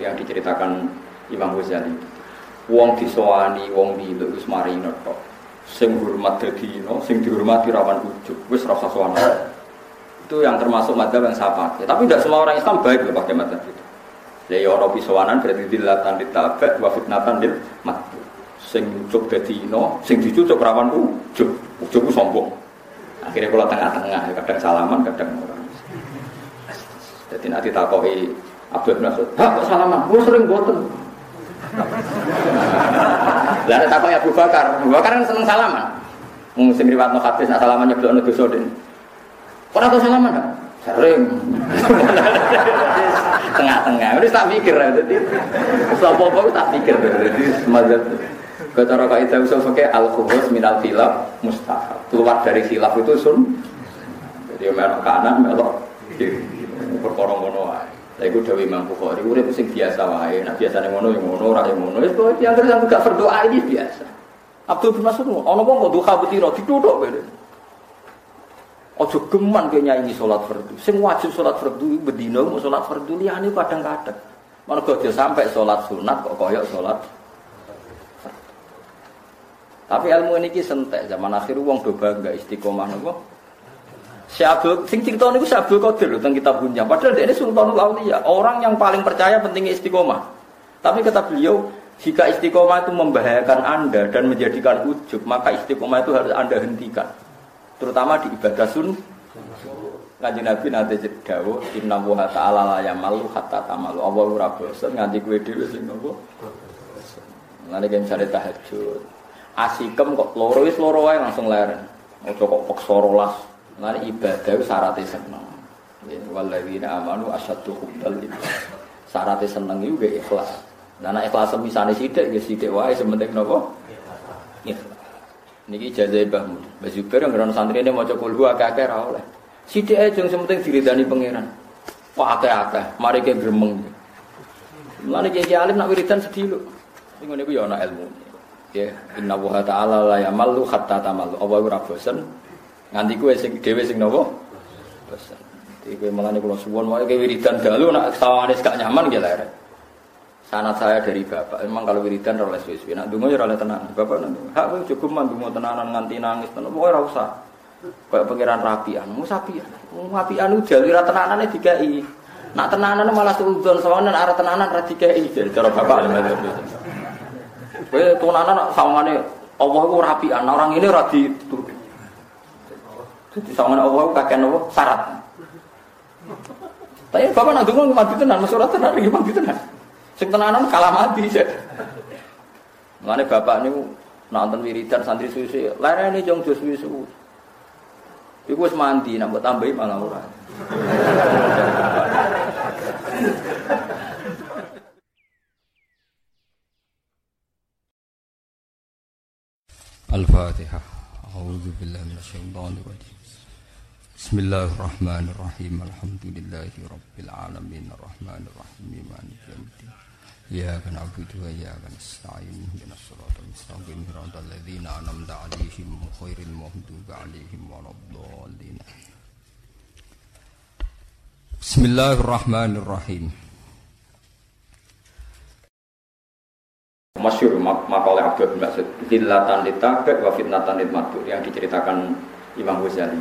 yang diceritakan Imam Ghazali. Wong disowani, wong nilu wis mari tok. Sing hormat dadi no, sing dihormati rawan ujug, wis rasa sowan. Itu yang termasuk madzhab yang saya pakai. Tapi tidak semua orang Islam baik loh pakai madzhab itu. Ya ya ono pisowanan berarti dilatan ditabek wa fitnatan dil mati. Sing ujug dadi no, sing dicucuk rawan ujug. Ujug ku sombong. Akhirnya kalau tengah-tengah, kadang salaman, kadang orang. Jadi nanti takoi Bin Mas'ud, "Hah, kok salaman? Gue sering boten." Lah ada takoi Abu Bakar. Abu Bakar kan seneng salaman. Mung sing riwayatno hadis nak salaman nyeblokno dosa den. Ora tau salaman? Sering. Tengah-tengah. Wis tak mikir dadi. Sapa-apa tak pikir dadi semadzat. Kata kaidah usul pakai al khubus minal khilaf mustahab. Keluar dari khilaf itu sun. Jadi melok kanan, melok kiri. Perkara ngono Lah iku dawuh Imam Bukhari, urip sing biasa wae. Nah biasane ngono yang ngono, ora yang ngono. Wis yang terus gak berdoa ini biasa. Abdul bin Mas'ud ono wong kok duha betira dituthuk kowe. Ojo geman kowe nyanyi salat fardu. Sing wajib salat fardu bedino mau salat fardu liyane kadang-kadang. Mergo dia sampai salat sunat kok koyok salat tapi ilmu ini ki sentek zaman akhir uang do bangga istiqomah nopo. Si Abdul sing cerita niku si Abdul Qadir tentang kitab punya. Padahal dia ini Sultanul Auliya, orang yang paling percaya pentingnya istiqomah. Tapi kata beliau, jika istiqomah itu membahayakan Anda dan menjadikan ujub, maka istiqomah itu harus Anda hentikan. Terutama di ibadah sun. Kanjeng Nabi nanti dawu inna wa ta'ala la yamalu hatta tamalu. Allah ora bosen nganti kowe dhewe sing nopo. Lan iki misale tahajud. Asikem kok loro wis loro langsung leren. Ojo kok peksa rolas. Lan ibadah itu syaratnya seneng. Ya walladzina amanu asyaddu hubbal Syaratnya seneng itu gak ikhlas. Nek ikhlas semisane sithik ya sithik wae sementing napa? Ikhlas. Niki ijazah Mbah Mun. Mbah Zubair yang ini maca kulhu akeh-akeh ra oleh. Sithik ae jeng sementing diridani pangeran. Wah akeh-akeh, mari ke gremeng. Mulane kiai alim nak wiridan sedih lho. Sing ngene ku ya ana ilmu. Ya, inna wa ta'ala la yamallu hatta tamallu. Allah ora bosen. Nganti kuwe sing dhewe sing napa? Bosen. Iki kowe mulane kula suwun wae ke wiridan dalu nak sawane gak nyaman ya lere. Sanat saya dari bapak, memang kalau wiridan ora oleh suwi-suwi, nak donga ya ora tenan. Bapak nanti, hak kowe cukup man donga tenanan nganti nangis tenan, pokoke ora usah. Kayak pangeran rapian, mau sapian. Mau rapian udah lira tenanane dikai. Nak tenanan malah suudon sawangan arah tenanan dikai. Jadi cara bapak Kowe tenanan nak sawangane Allah ku rapian, orang ini ora dituruti. Sawangane Allah kakek nopo syarat. Tapi bapak nak donga mati tenan, masalah tenan iki mati tenan. Sing tenanan kalah mati sih. Mengenai bapak ini nonton wiridan santri susi, lerene jong jos wisu. Iku wis mandi, nambah tambahi malah ora. Al-Fatihah. أعوذ بالله من الشيطان الرجيم. بسم الله الرحمن الرحيم. الحمد لله رب العالمين. الرحمن الرحيم. مالك يوم الدين. إياك نعبد وإياك نستعين. اهدنا الصراط المستقيم. صراط الذين أنعمت عليهم. غير المغضوب عليهم ولا الضالين. بسم الله الرحمن الرحيم. Masyur makalah Abdul bin Mas'ud. Zillatan ditabek wa fitnatan ditmatu Yang diceritakan Imam Ghazali.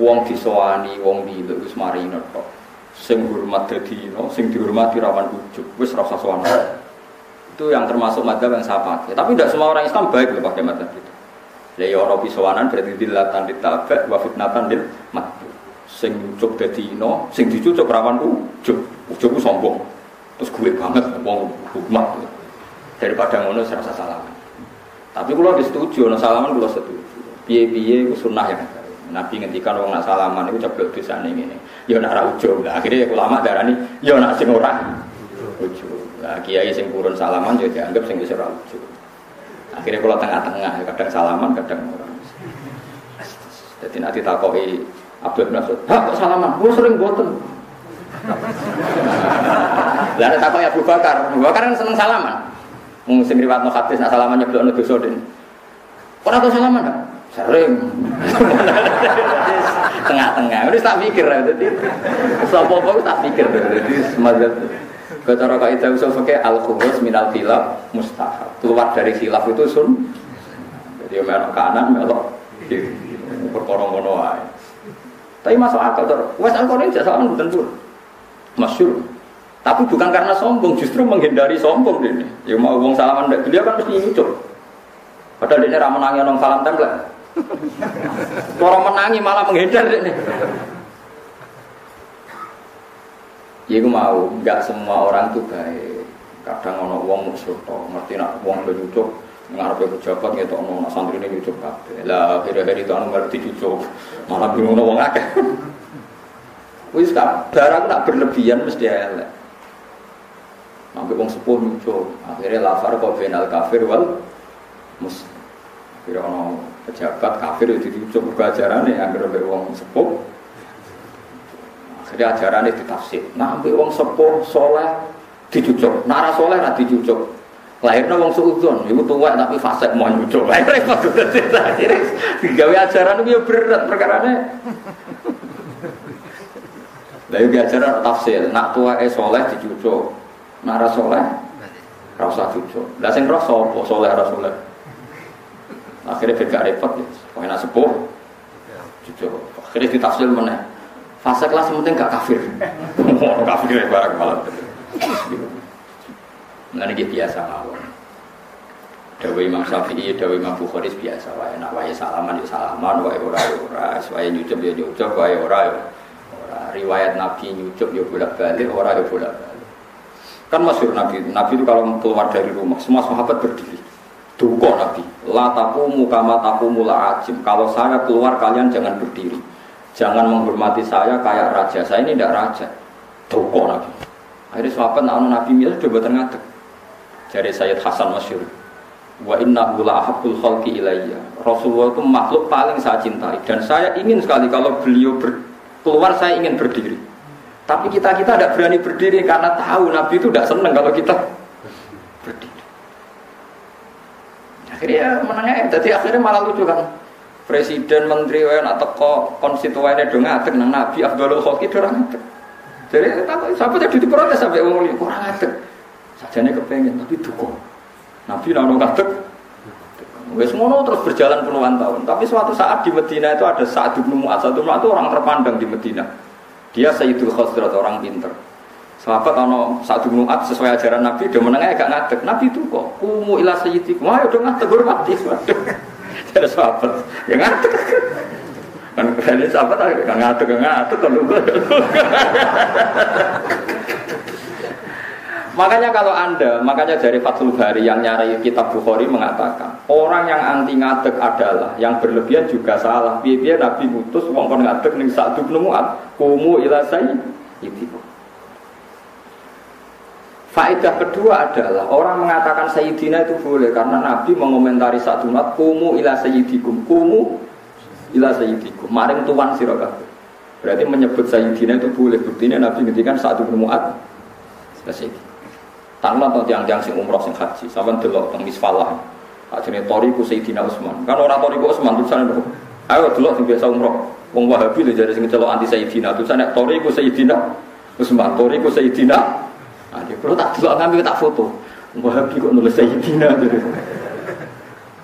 Wong disowani, wong di wis mari tok. Sing hormat dadi no, sing dihormati rawan ujug wis rasa sowan. Itu yang termasuk madzhab yang saya pakai. Tapi tidak semua orang Islam baik loh pakai madzhab itu. Ya ya ono pisowanan berarti dilatan ditabek wa fitnatan mati sing ujug dadi no, sing dicucuk rawan ujug ujug sombong. Terus gue banget wong hikmat daripada ngono serasa salaman tapi kalau disetujui no salaman kalau setuju piye-piye sunnah yang Nabi ngendikan orang nak salaman itu ceblok dosa ini. Ya nak ra ujug. Lah akhirnya ulama darani ya nak sing ora ujug. Lah kiai sing purun salaman ya dianggap sing wis ora ujug. Akhirnya tengah-tengah kadang salaman kadang ora. Jadi nanti takoki Abdul bin Mas'ud, "Hak kok salaman? Gue sering boten." Lah ada Abu Bakar. Abu Bakar kan seneng salaman. Mung sing riwayatno hadis nak salaman nyeblokno dosa den. Ora tau salaman, Kak? Sering. Tengah-tengah. Ini tak pikir. Jadi, apa-apa tak pikir. Jadi, semacam Cara kaidah usul fikih al khumus minal khilaf mustahab. Keluar dari khilaf itu sun. Jadi melok kanan, melok kiri. Perkara ngono wae. Tapi masuk akal ter. Wes Al-Qur'an tidak salah mboten pun. Masyhur. Tapi bukan karena sombong, justru menghindari sombong ini. Ya mau wong salaman ndak dia kan mesti nyucuk. Padahal dia ra menangi nang salam tempel. Orang menangi malah menghindar ini. Ya gue mau, nggak semua orang tuh baik. Kadang ono wong musuh to, ngerti nak wong be nyucuk ngarepe pejabat ngetok ono santri ini nyucuk. Lah akhir-akhir itu anu ngerti cucuk, malah bingung wong akeh. Wis kan, darah nak berlebihan mesti elek. Sampai wong sepuh nyucuk, akhirnya lafar kok benal kafir wal mus. Kira ono pejabat kafir itu dicucuk ajaran nih, agar wong sepuh jadi ajaran itu ditafsir. Nah, ambil wong sepuh soleh dicucuk. Nara soleh nah dicucuk. Lahirnya wong suudon, itu tua tapi fase mau nyucuk. Repot Jadi digawe ajaran itu ya berat perkaranya. Lalu ajaran tafsir. Nak tua eh soleh dicucuk. Nara soleh rasa cucuk. Lah sing sapa soleh rasa soleh. Akhirnya beda repot ya. Pengen sepuh cucuk. Akhirnya ditafsir mana? Fase kelas penting gak kafir. Kafir ya barang malah. Nah ini biasa mawon. Dawe Imam Syafi'i, Dawe Imam Bukhari biasa wae. Nak wae salaman ya salaman, wae ora ya ora, wae nyucup ya nyucup, wae ora ya ora. Riwayat Nabi nyucup ya bolak-balik, ora ya bolak-balik. Kan masyhur Nabi, Nabi itu kalau keluar dari rumah, semua sahabat berdiri. Duko Nabi, la taqumu kama taqumu la ajim. Kalau saya keluar kalian jangan berdiri. Jangan menghormati saya kayak raja. Saya ini tidak raja. Toko Nabi. Akhirnya sahabat nak Nabi milih coba terngatek. Jadi Sayyid Hasan Masyur. Wa inna la ahabbul khalqi ilayya. Rasulullah itu makhluk paling saya cintai dan saya ingin sekali kalau beliau keluar saya ingin berdiri. Tapi kita kita tidak berani berdiri karena tahu Nabi itu tidak senang kalau kita berdiri. Akhirnya menangnya, jadi akhirnya malah lucu kan presiden menteri wae nak teko konstituennya do ngadeg nang nabi Abdul Khalqi do ngadeg. Jadi takut sampai tadi diprotes sampai wong liya kurang ngadeg. Sajane kepengen tapi duko. Nabi nang ngadeg. Wes ngono terus berjalan puluhan tahun. Tapi suatu saat di Medina itu ada Sa'ad bin Mu'adz. Bin itu orang terpandang di Medina. Dia Sayyidul Khosrat, orang pinter. Sahabat ono bin Mu'adz sesuai ajaran Nabi dia menengah agak ngadeg. Nabi itu kok kumu ila sayyidikum. Ayo dong ngadeg hormati. Ada sahabat yang ngatur. Kan ini sahabat ngatur kan ngatur kan Makanya kalau anda, makanya dari Fathul Bari yang nyari kitab Bukhari mengatakan orang yang anti ngadeg adalah yang berlebihan juga salah. Biar Nabi mutus wong kon ngadeg ning satu penemuan kumu ila itu. Faedah kedua adalah orang mengatakan Sayyidina itu boleh karena Nabi mengomentari satu mat kumu ila Sayyidikum kumu ila Sayyidikum maring tuan sirokat berarti menyebut Sayyidina itu boleh buktinya Nabi ngendikan satu muat Sayyidi tanpa atau tiang-tiang sing umroh sing haji sama delok teng misfalah akhirnya toriku Sayyidina Utsman kan orang toriku Utsman tulisannya itu ayo delok sing biasa umroh wong Wahabi lho jadi sing celok anti Sayyidina tulisannya toriku Sayyidina Utsman toriku Sayyidina dia perlu tak dulu ngambil tak foto. Wahabi kok nulis Sayyidina gitu.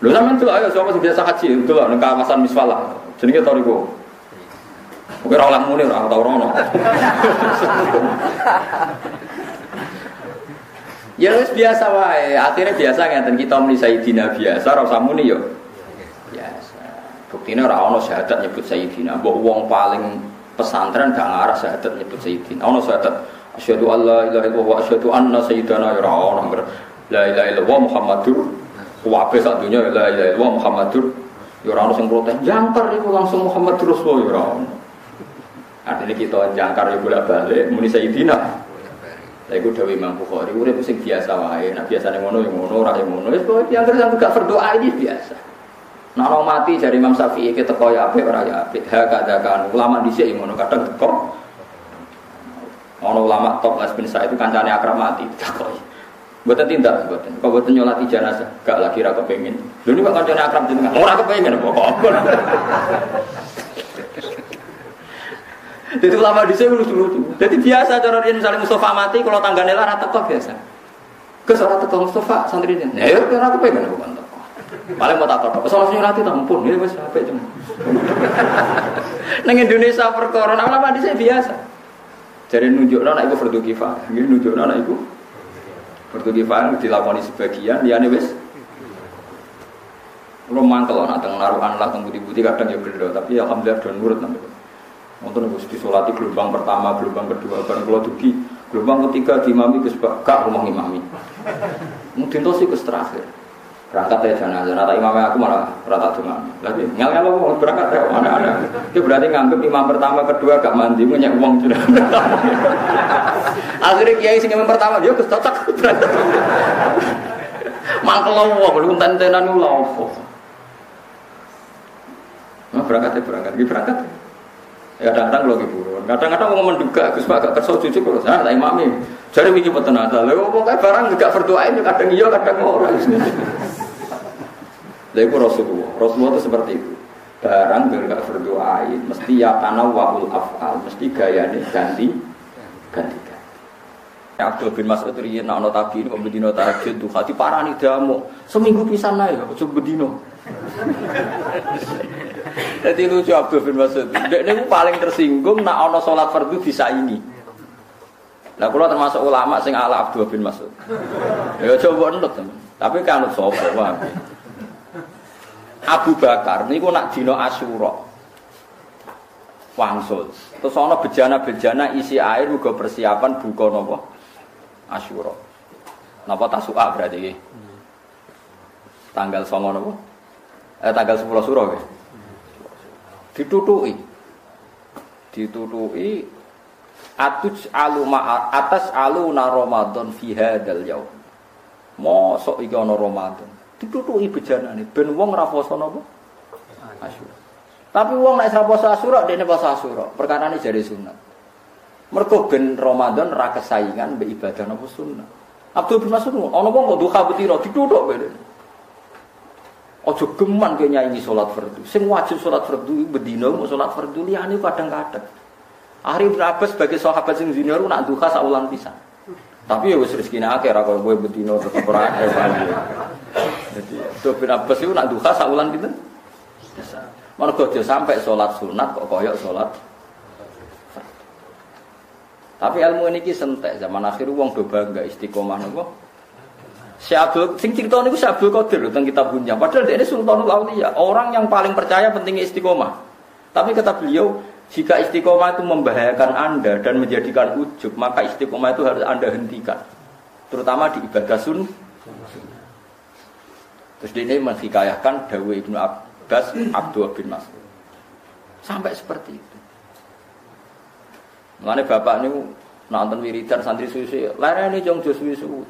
Lho sampean tuh ayo sapa sing biasa haji lho nang kawasan Miswalah. Jenenge Toriko. Oke ora oleh muni ora tau rono. Ya wis biasa wae, akhirnya biasa ngeten kita muni Sayyidina biasa ora usah muni yo. Biasa. Buktine ora ono syahadat nyebut Sayyidina, mbok wong paling pesantren gak ngarah syahadat nyebut Sayyidina. Ono syahadat Asyhadu an la ilaha illallah wa asyhadu anna sayyidana ya orang la ilaha illallah Muhammadur wabe sak dunya la ilaha illallah Muhammadur ya ora ono sing protes jangkar iku langsung Muhammadur Rasulullah ya ora ono. Artinya kita jangkar ya bolak-balik muni sayyidina. Lah iku dawuh Imam Bukhari urip sing biasa wae. Nah biasane ngono ya ngono, ora ya ngono. Wis pokoke yang terus gak berdoa ini biasa. Nah, orang mati dari Imam Syafi'i kita teko ya apik ora ya apik. Ha ulama dhisik ngono kadang teko Ono ulama top Las bin itu kancane akrab mati. Takoi. Buatan tindak, buatan. Kau buatan nyolati jenazah, gak lagi rakyat pengen. Dulu kok kancane akrab jenengan, orang kepengen apa kok. Jadi ulama di sini lucu-lucu. Jadi biasa cara dia misalnya Mustafa mati, kalau tanggane lara teko biasa. Ke seorang teko Mustafa santri ini. Ya, ya aku pengen aku mantap. Paling mau tak kok. Soal nyurati tampun, ya wis sampai cuma. Neng Indonesia perkara ulama di sini biasa. Jadi nunjuk anak ibu fardu kifayah, ini nunjuk anak ibu fardu kifayah dilakoni sebagian, dia nih wes. Kalau mangkel nak teng naruhan lah teng budi-budi kadang ya gelo, tapi alhamdulillah don nurut nanti. Untuk nunggu disolati gelombang pertama, gelombang kedua, bareng kalau dugi gelombang ketiga di mami ke gak rumah imami. Mungkin tuh sih ke terakhir. Berangkat ya jangan aja, nata imamnya aku malah rata dengan. Lagi ngel ngel mau berangkat ya mana ada. Itu berarti nganggep imam pertama, kedua gak mandi, punya uang sudah. Akhirnya kiai sing imam pertama dia cocok berangkat. Mangkel lo, belum tentenan. Nah, berangkat ya berangkat, berangkat. Ya kadang-kadang kalau buron, kadang-kadang mau menduga, Gus Pak gak kerso cucu kalau saya tak imami. Jadi mikir petenan, lalu pokoknya barang gak berdoa ini kadang iya kadang orang. Lalu itu Rasulullah, Rasulullah itu seperti itu. Barang gak berdoain, mesti ya karena wahul afal, mesti gaya nih ganti, ganti. Abdul bin Mas'ud riyen nak ana tabi kok bedino tahajud tuh hati parah nih damu. Seminggu pisan ae kok bedino. Jadi lucu Abdul bin Mas'ud. Dek niku paling tersinggung nak ana salat fardu ini. Lah kula termasuk ulama sing ala Abdul bin Mas'ud. Ya coba nurut teman. Tapi kan sapa wae. Abu Bakar niku nak dina Asyura. Wangsul. Terus ana bejana-bejana isi air uga persiapan buka napa? Asyura. Napa tasu'a berarti? Tanggal 9 napa? Eh tanggal 10 Suro nggih ditutuki. Ditutuki atuj aluma atas aluna Ramadan fi hadzal yaum. Mosok iki ana Ramadan. Ditutuki bejanane. Ben wong ora poso napa? Asyura. Tapi wong nek ora poso Asyura dene poso Asyura. Perkara ini jadi sunat. Mergo ben Ramadan ra kesaingan mbek ibadah napa sunat. Abdul bin Mas'ud ana wong kok duha betira ditutuk bedene Ojo geman kayak nyanyi sholat fardu. Sing wajib sholat fardu bedino mau sholat fardu liyane kadang-kadang. Ari bin Abbas sebagai sahabat sing junior nak duha saulan. Tapi ya wis rezekine akeh ra kowe bedino tetep ora Jadi bin Abbas itu nak duha saulan? Mana kok sampai sholat sunat kok koyok sholat tapi ilmu ini sentek zaman akhir uang do bangga istiqomah nopo Si Abdul, sing cerita niku si Abdul Qadir tentang kitab punya. Padahal dia ini Sultanul Aulia, orang yang paling percaya pentingnya istiqomah. Tapi kata beliau, jika istiqomah itu membahayakan Anda dan menjadikan ujub, maka istiqomah itu harus Anda hentikan. Terutama di ibadah sun. Terus dia ini menghikayahkan Dawe Ibnu Abbas Abdul bin Mas. Sampai seperti itu. Mengenai bapak ini nonton wiridan santri susu, ini jong jos susu.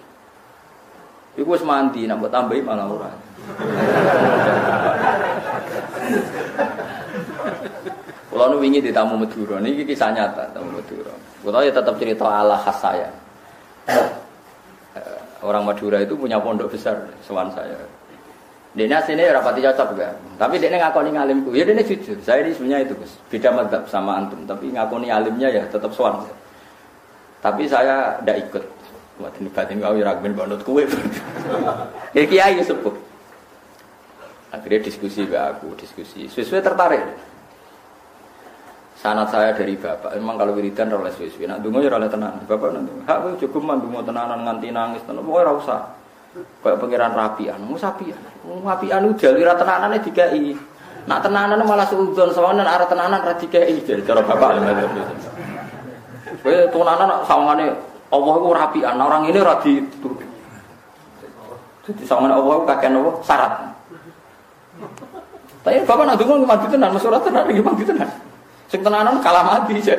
Iku wis mandi, nambah tambahi malah ora. Kalau nu wingi di tamu Madura, ini kisah nyata tamu Madura. Kalau ya tetap cerita ala khas saya. Eh, orang Madura itu punya pondok besar, sewan saya. Dia sini rapati cocok gak? Tapi dia ngakoni ngalimku. Ya dia jujur. Saya ini sebenarnya itu Gus. Beda madhab sama antum. Tapi ngakoni alimnya ya tetap sewan. Tapi saya tidak ikut. Watin batin kau ya ben banut kue. Ya kiai ya sepuh. Akhirnya diskusi be aku, diskusi. Sesuai tertarik. Sanat saya dari bapak, emang kalau wiridan oleh sesuai. Nak dungo ya oleh tenang. Bapak nanti, hak cukup man dungo tenanan nganti nangis tenan. Pokoknya usah. Kayak pangeran rapian, mau sapian, mau rapian udah lira tenanannya dikai. Nak tenanan malah seudon sawanan arah tenanan ra dikai. Jadi cara bapak. Kowe tenanan sawangane Allah itu rapian, orang ini rapi itu. Jadi sama Allah itu kakek Allah syarat. Tapi bapak nak dengar mati tenan, mas surat tenan lagi mati tenan. Sing tenanan kalah mati aja.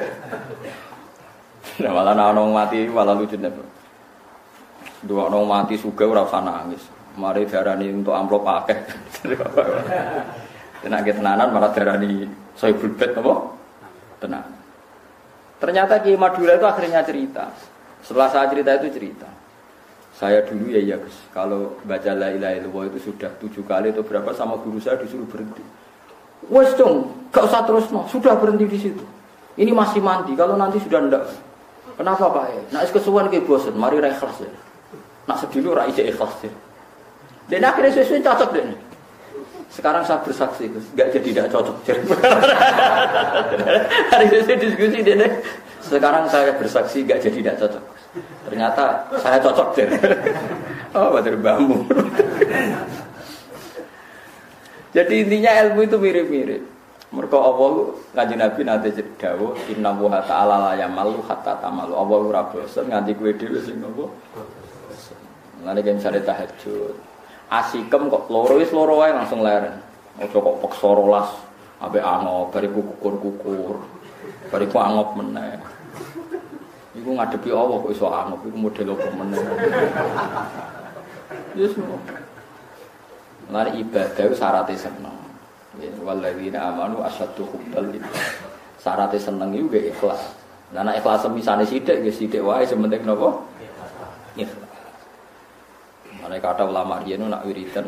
Nah malah orang mati malah lucu nih. Dua orang mati suka ora usah nangis. Mari darani untuk amplop akeh. Tenak tenanan malah darani saya bulbet apa? Tenang. Ternyata Ki Madura itu akhirnya cerita. Setelah saya cerita itu cerita. Saya dulu ya ya Gus, kalau baca la ilaha illallah itu sudah tujuh kali atau berapa sama guru saya disuruh berhenti. Wes dong, gak usah terus no, sudah berhenti di situ. Ini masih mandi, kalau nanti sudah ndak. Kenapa Pak? Ya? Nak kesuwan ke bosan, mari ikhlas ya. Nak sedih lu rai ikhlas ya. Dan akhirnya sesuai cocok deh. Sekarang saya bersaksi, nggak jadi tidak cocok. Hari ini diskusi deh. Sekarang saya bersaksi nggak jadi tidak cocok. Ternyata saya cocok deh. Oh, bater bambu. Jadi intinya ilmu itu mirip-mirip. Mereka Allah ngaji Nabi nanti cerdawo Inna wuha ta'ala la yamalu hatta tamalu Allah ora bosan nganti kue dhewe sing apa Lalu kayak misalnya tahajud Asikem kok loro wis loro wae langsung leren Ojo kok peksa rolas Abe angop, bariku kukur-kukur Bariku angop meneh Iku ngadepi Allah kok iso angop, iku model apa meneh Yes, Lalu ibadah itu syaratnya senang Ya, Waladina amanu asyadu hubbal Syaratnya seneng itu gak ikhlas. Nah, nah ikhlas misalnya sidik, ya sidik wae sementing nopo. Ikhlas. Mana kata ulama dia nak wiridan.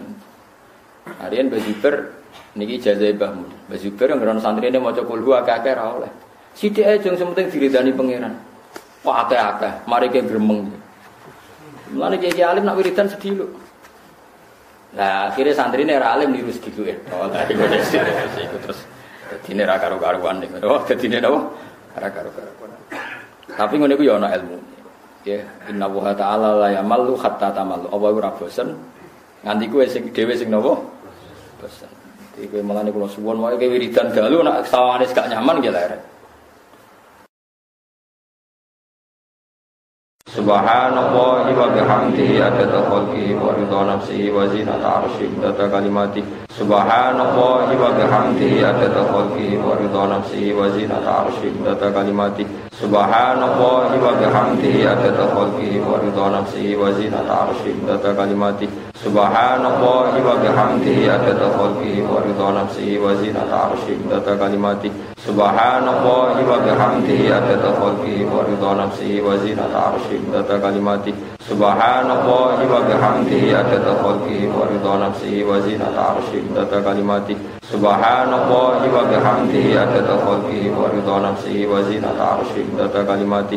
Harian bajuber niki jazai bahmu. Bajuber yang geran santri ini mau cokul dua kakek oleh. Sidik aja yang sementing diridani pangeran. Wah akeh-akeh, mari ke gremeng. Mulane kiai alim nak wiridan sedih lho. Nah akhirnya santri ini alim niru segitu ya. Oh tadi gue terus jadi ini raka karuan nih. Oh jadi ini apa? Raka karuan. Tapi gue nih ya ilmu. Ya inna wuha ta'ala la yamalu hatta tamalu. Allah ora bosen. Nganti gue sing dewe sing nopo bosen. Jadi gue malah nih kalau suwon mau kayak wiridan galu nak sawanis gak nyaman gitu ya. Subhanallah wa bihamdihi adada khalqihi wa ridha nafsihi wa zinata arshih data kalimati. Subhanallah wa bihamdihi adada khalqihi wa ridha nafsihi wa zinata arshih data kalimati. Subhanallah wa bihamdihi adada khalqihi wa ridha nafsihi wa zinata arshih data kalimati. Subhanallah wa bihamdihi adada khalqihi wa ridha nafsihi wa zinata arshih kalimati. adada khalqihi wa ridha nafsihi wa zinata arshih data kalimati Subhanallah wa bihamdihi adada khalqihi wa ridha nafsihi wa zinata arshih data kalimati Subhanallah wa bihamdihi adada khalqihi wa ridha nafsihi wa zinata arshih data kalimati